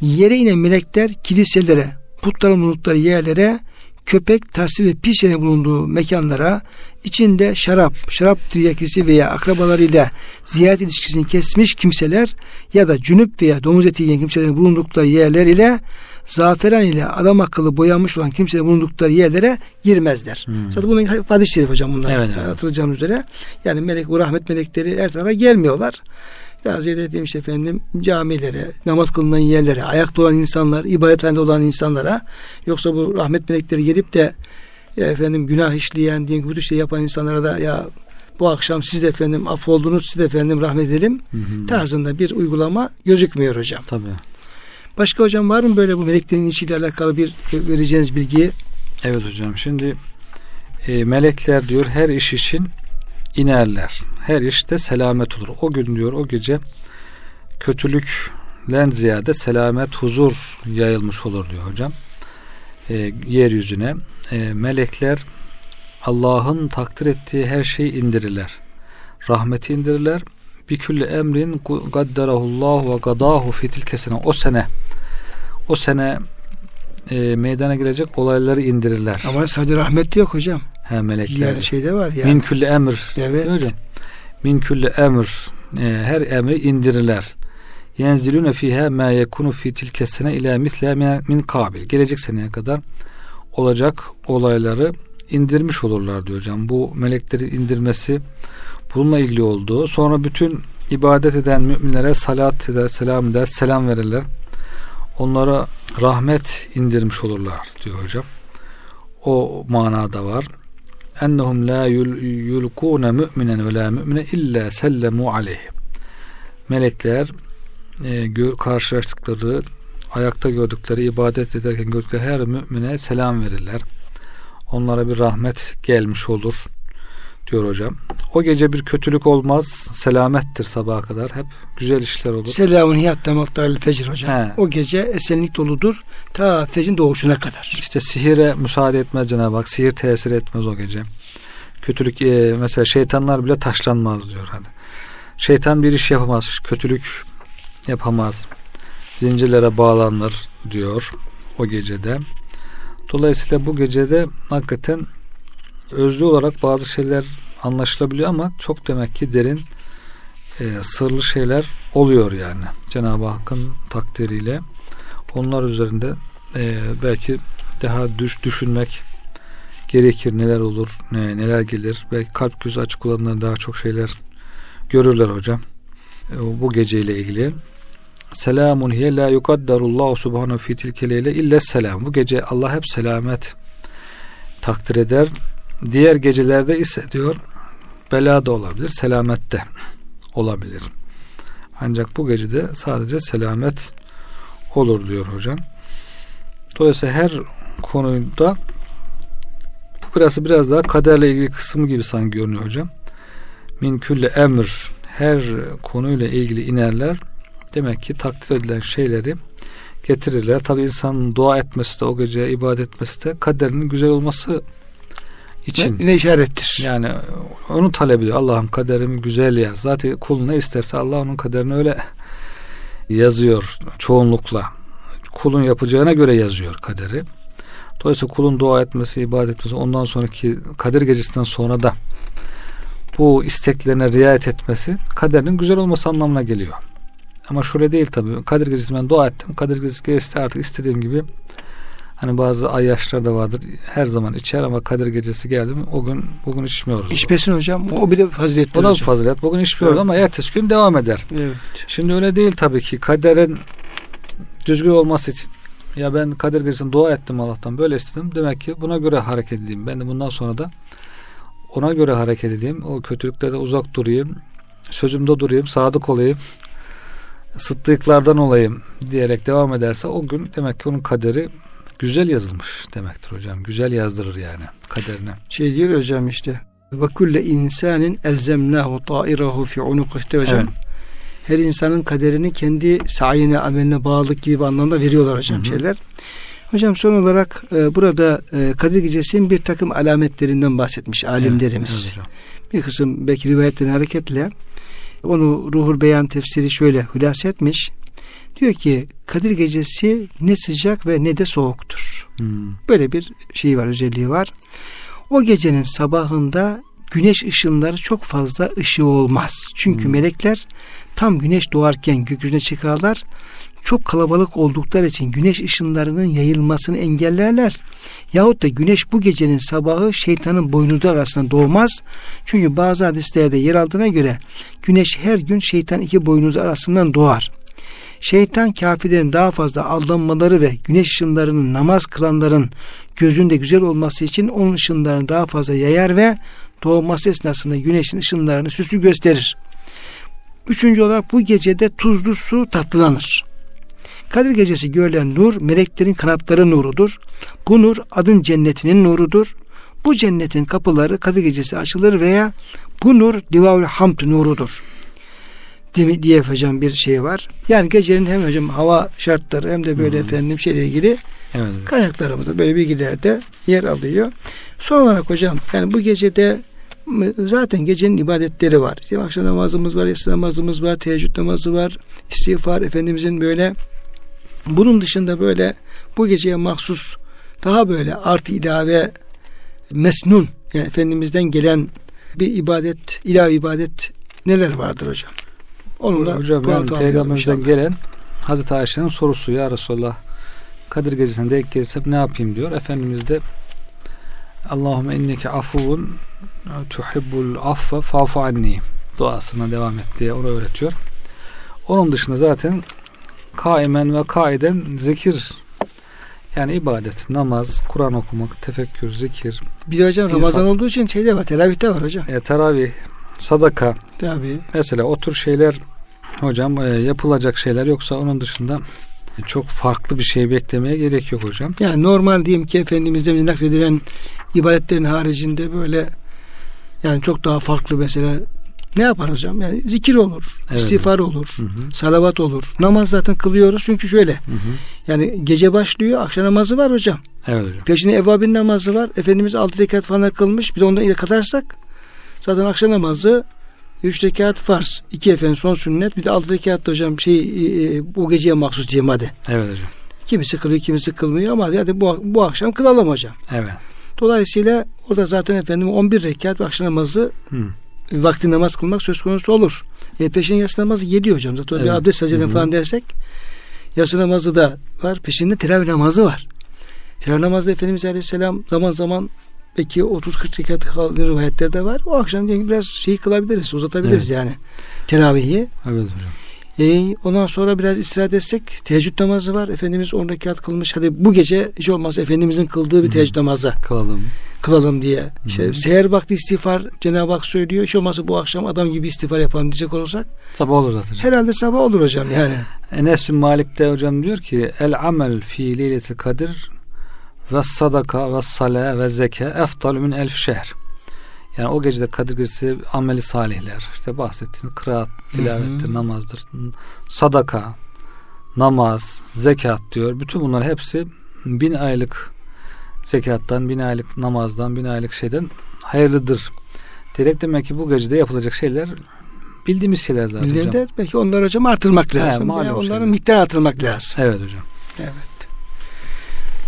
Yere inen melekler kiliselere, putların bulundukları yerlere, köpek, tasvir ve pis yerin bulunduğu mekanlara, içinde şarap, şarap tiryakisi veya akrabalarıyla ziyaret ilişkisini kesmiş kimseler ya da cünüp veya domuz eti yiyen kimselerin bulundukları yerler ile zaferan ile adam akıllı boyanmış olan kimselerin bulundukları yerlere girmezler. Hmm. Zaten bunun hadis-i şerif hocam bunlar evet, evet. üzere. Yani melek, bu rahmet melekleri her tarafa gelmiyorlar. Daha ziyade demiş efendim camilere, namaz kılınan yerlere, ayakta olan insanlar, ibadet halinde olan insanlara yoksa bu rahmet melekleri gelip de ya efendim günah işleyen, diyelim ki bu şey yapan insanlara da ya bu akşam siz de efendim affoldunuz, siz de efendim rahmet edelim hı hı. tarzında bir uygulama gözükmüyor hocam. Tabii. Başka hocam var mı böyle bu meleklerin içiyle alakalı bir vereceğiniz bilgi? Evet hocam. Şimdi e, melekler diyor her iş için inerler. Her işte selamet olur. O gün diyor o gece kötülükten ziyade selamet, huzur yayılmış olur diyor hocam. E, yeryüzüne e, melekler Allah'ın takdir ettiği her şeyi indirirler. Rahmeti indirirler. Bir külli emrin gadderahullahu ve gadahu fitil kesene. O sene o sene e, meydana gelecek olayları indirirler. Ama sadece rahmet yok hocam. He melekler. Yani şeyde var yani. Min külli emr. Evet. Hocam. Min külli emr. E, her emri indirirler. Yenzilune fiha ma yekunu fi tilke sene ila misla min kabil. Gelecek seneye kadar olacak olayları indirmiş olurlar diyor hocam. Bu melekleri indirmesi bununla ilgili olduğu. Sonra bütün ibadet eden müminlere salat eder, selam eder, selam verirler. Onlara rahmet indirmiş olurlar diyor hocam. O manada var ennehum la yulkuna mu'minen ve la mu'mine illa sellemu aleyhi. Melekler e, gör, karşılaştıkları, ayakta gördükleri, ibadet ederken gördükleri her mümine selam verirler. Onlara bir rahmet gelmiş olur diyor hocam. O gece bir kötülük olmaz, selamettir sabaha kadar. Hep güzel işler olur. Selamun hiyatta maktarlı fecir hocam. He. O gece esenlik doludur ta fecrin doğuşuna kadar. İşte sihire müsaade etmez Cenab-ı Hak. Sihir tesir etmez o gece. Kötülük e, mesela şeytanlar bile taşlanmaz diyor hadi. Şeytan bir iş yapamaz, kötülük yapamaz. Zincirlere bağlanır diyor o gecede. Dolayısıyla bu gecede hakikaten özlü olarak bazı şeyler anlaşılabiliyor ama çok demek ki derin e, sırlı şeyler oluyor yani Cenab-ı Hakk'ın takdiriyle. Onlar üzerinde e, belki daha düş düşünmek gerekir neler olur ne, neler gelir. Belki kalp gözü açık olanlar daha çok şeyler görürler hocam e, bu geceyle ilgili. Selamun hiye la yukaddarullahu subhanahu fi tilkeleyle illa selam. Bu gece Allah hep selamet takdir eder Diğer gecelerde ise diyor bela da olabilir, selamet de olabilir. Ancak bu gecede sadece selamet olur diyor hocam. Dolayısıyla her konuyda bu burası biraz daha kaderle ilgili kısmı gibi sanki görünüyor hocam. Min külle emr her konuyla ilgili inerler. Demek ki takdir edilen şeyleri getirirler. Tabi insanın dua etmesi de o gece ibadet etmesi de kaderinin güzel olması için. Ne, ne işarettir? Yani onu talep ediyor. Allah'ım kaderimi güzel yaz. Zaten kul ne isterse Allah onun kaderini öyle yazıyor çoğunlukla. Kulun yapacağına göre yazıyor kaderi. Dolayısıyla kulun dua etmesi, ibadet etmesi ondan sonraki kader gecesinden sonra da bu isteklerine riayet etmesi kaderinin güzel olması anlamına geliyor. Ama şöyle değil tabii. Kadir gecesi ben dua ettim. Kadir gecesi artık istediğim gibi Hani bazı ayyaşlar da vardır. Her zaman içer ama Kadir gecesi geldi mi o gün bugün içmiyoruz. İçmesin hocam. O bir de fazilettir O da hocam. fazilet. Bugün içmiyoruz Evet. ama ertesi gün devam eder. Evet. Şimdi öyle değil tabii ki. Kaderin düzgün olması için ya ben Kadir gecesinde dua ettim Allah'tan böyle istedim. Demek ki buna göre hareket edeyim. Ben de bundan sonra da ona göre hareket edeyim. O kötülüklerden uzak durayım. Sözümde durayım. Sadık olayım. Sıddıklardan olayım diyerek devam ederse o gün demek ki onun kaderi güzel yazılmış demektir hocam. Güzel yazdırır yani kaderine. Şey diyor hocam işte. Ve kulle insanin elzemnahu ta'irahu fi unukihte hocam. Evet. Her insanın kaderini kendi sayine, ameline bağlılık gibi bir anlamda veriyorlar hocam Hı hı. şeyler. Hocam son olarak e, burada e, Kadir Gecesi'nin bir takım alametlerinden bahsetmiş alimlerimiz. Evet, evet bir kısım belki rivayetten hareketle onu Ruhul Beyan tefsiri şöyle hülasa etmiş. Diyor ki Kadir Gecesi ne sıcak ve ne de soğuktur. Hmm. Böyle bir şey var, özelliği var. O gecenin sabahında güneş ışınları çok fazla ışığı olmaz. Çünkü Hmm. melekler tam güneş doğarken gökyüzüne çıkarlar. Çok kalabalık oldukları için güneş ışınlarının yayılmasını engellerler. Yahut da güneş bu gecenin sabahı şeytanın boynuzları arasında doğmaz. Çünkü bazı hadislerde yer aldığına göre güneş her gün şeytan iki boynuzu arasından doğar. Şeytan kafirlerin daha fazla aldanmaları ve güneş ışınlarının namaz kılanların gözünde güzel olması için onun ışınlarını daha fazla yayar ve doğması esnasında güneşin ışınlarını süslü gösterir. Üçüncü olarak bu gecede tuzlu su tatlılanır. Kadir gecesi görülen nur meleklerin kanatları nurudur. Bu nur adın cennetinin nurudur. Bu cennetin kapıları Kadir gecesi açılır veya bu nur Divavül Hamd nurudur. Demi- diye hocam bir şey var. Yani gecenin hem hocam hava şartları hem de böyle hı. efendim şeyle ilgili Evet kaynaklarımızda böyle bilgiler de yer alıyor. Son olarak hocam yani bu gecede zaten gecenin ibadetleri var. İşte akşam namazımız var, yatsı namazımız var, teheccüd namazı var, istiğfar Efendimizin böyle bunun dışında böyle bu geceye mahsus daha böyle artı ilave mesnun yani Efendimiz'den gelen bir ibadet, ilave ibadet neler vardır hocam? Onunla Hocam yani peygamberimizden gelen Hazreti Ayşe'nin sorusu ya Resulallah Kadir gecesine denk gelirsem ne yapayım diyor. Efendimiz de Allahümme inneke afuvun tuhibbul affa fa'fu anni duasına devam et diye onu öğretiyor. Onun dışında zaten kaimen ve kaiden zikir yani ibadet, namaz, Kur'an okumak, tefekkür, zikir, Bir de hocam Ramazan olduğu için şeyde var, teravihte var hocam. e, teravih, sadaka, Tabii. Mesela o tür şeyler hocam e, yapılacak şeyler yoksa onun dışında çok farklı bir şey beklemeye gerek yok hocam. Yani normal diyeyim ki Efendimiz'de bize nakledilen ibadetlerin haricinde böyle yani çok daha farklı mesela ne yapar hocam? Yani zikir olur, Evet. istiğfar olur, Hı hı. salavat olur. Namaz zaten kılıyoruz çünkü şöyle Hı hı. yani gece başlıyor akşam namazı var hocam. Evet hocam. Peşine evvabin namazı var. Efendimiz altı rekat falan kılmış. Bir de ondan ile katarsak zaten akşam namazı üç rekat farz. iki efendim son sünnet. Bir de altı rekat da hocam şey e, e, bu geceye mahsus hadi. Evet hocam. Kimisi kılıyor kimisi kılmıyor ama hadi bu, bu akşam kılalım hocam. Evet. Dolayısıyla orada zaten efendim 11 rekat bir akşam namazı Hı. vakti namaz kılmak söz konusu olur. E, peşin yatsı namazı geliyor hocam. Zaten bir Evet. abdest saceden Hı hı. falan dersek yatsı namazı da var. Peşinde teravih namazı var. Teravih namazı Efendimiz Aleyhisselam zaman zaman belki 30-40 rekat kılan rivayetler de var. O akşam biraz şeyi kılabiliriz, uzatabiliriz yani teravihi. Evet hocam. E, ondan sonra biraz istirahat etsek teheccüd namazı var. Efendimiz 10 rekat kılmış. Hadi bu gece hiç olmazsa Efendimizin kıldığı bir teheccüd namazı Kılalım. kılalım diye. İşte Hı. seher vakti istiğfar Cenab-ı Hak söylüyor. Hiç olmazsa bu akşam adam gibi istiğfar yapalım diyecek olursak Sabah olur zaten. herhalde sabah olur hocam yani. Enes bin Malik de hocam diyor ki el amel fi leyleti kadir ve sadaka ve sala ve zeka eftalu min elf şehr. Yani o gecede Kadir Gecesi ameli salihler, işte bahsettiğiniz kıraat, tilavettir, Hı hı. namazdır, sadaka, namaz, zekat diyor. Bütün bunlar hepsi bin aylık zekattan, bin aylık namazdan, bin aylık şeyden hayırlıdır. Direkt demek ki bu gecede yapılacak şeyler bildiğimiz şeyler zaten hocam. Milletler belki onları hocam artırmak lazım. Veya onların şeyler. miktarı artırmak lazım. Evet hocam. Evet.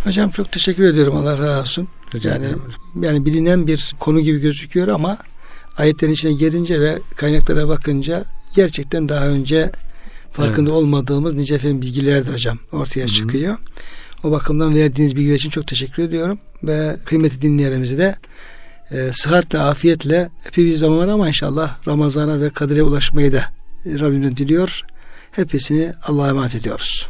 Hocam çok teşekkür ediyorum Allah razı olsun. Rica Yani ederim yani bilinen bir konu gibi gözüküyor ama ayetlerin içine girince ve kaynaklara bakınca gerçekten daha önce farkında evet. olmadığımız nice efendim bilgiler de hocam ortaya Hı-hı. çıkıyor. O bakımdan verdiğiniz bilgiler için çok teşekkür ediyorum ve kıymetli dinleyenlerimizi de e, sıhhatle, afiyetle epey bir zaman ama inşallah Ramazan'a ve Kadir'e ulaşmayı da Rabbimden diliyor. Hepsini Allah'a emanet ediyoruz.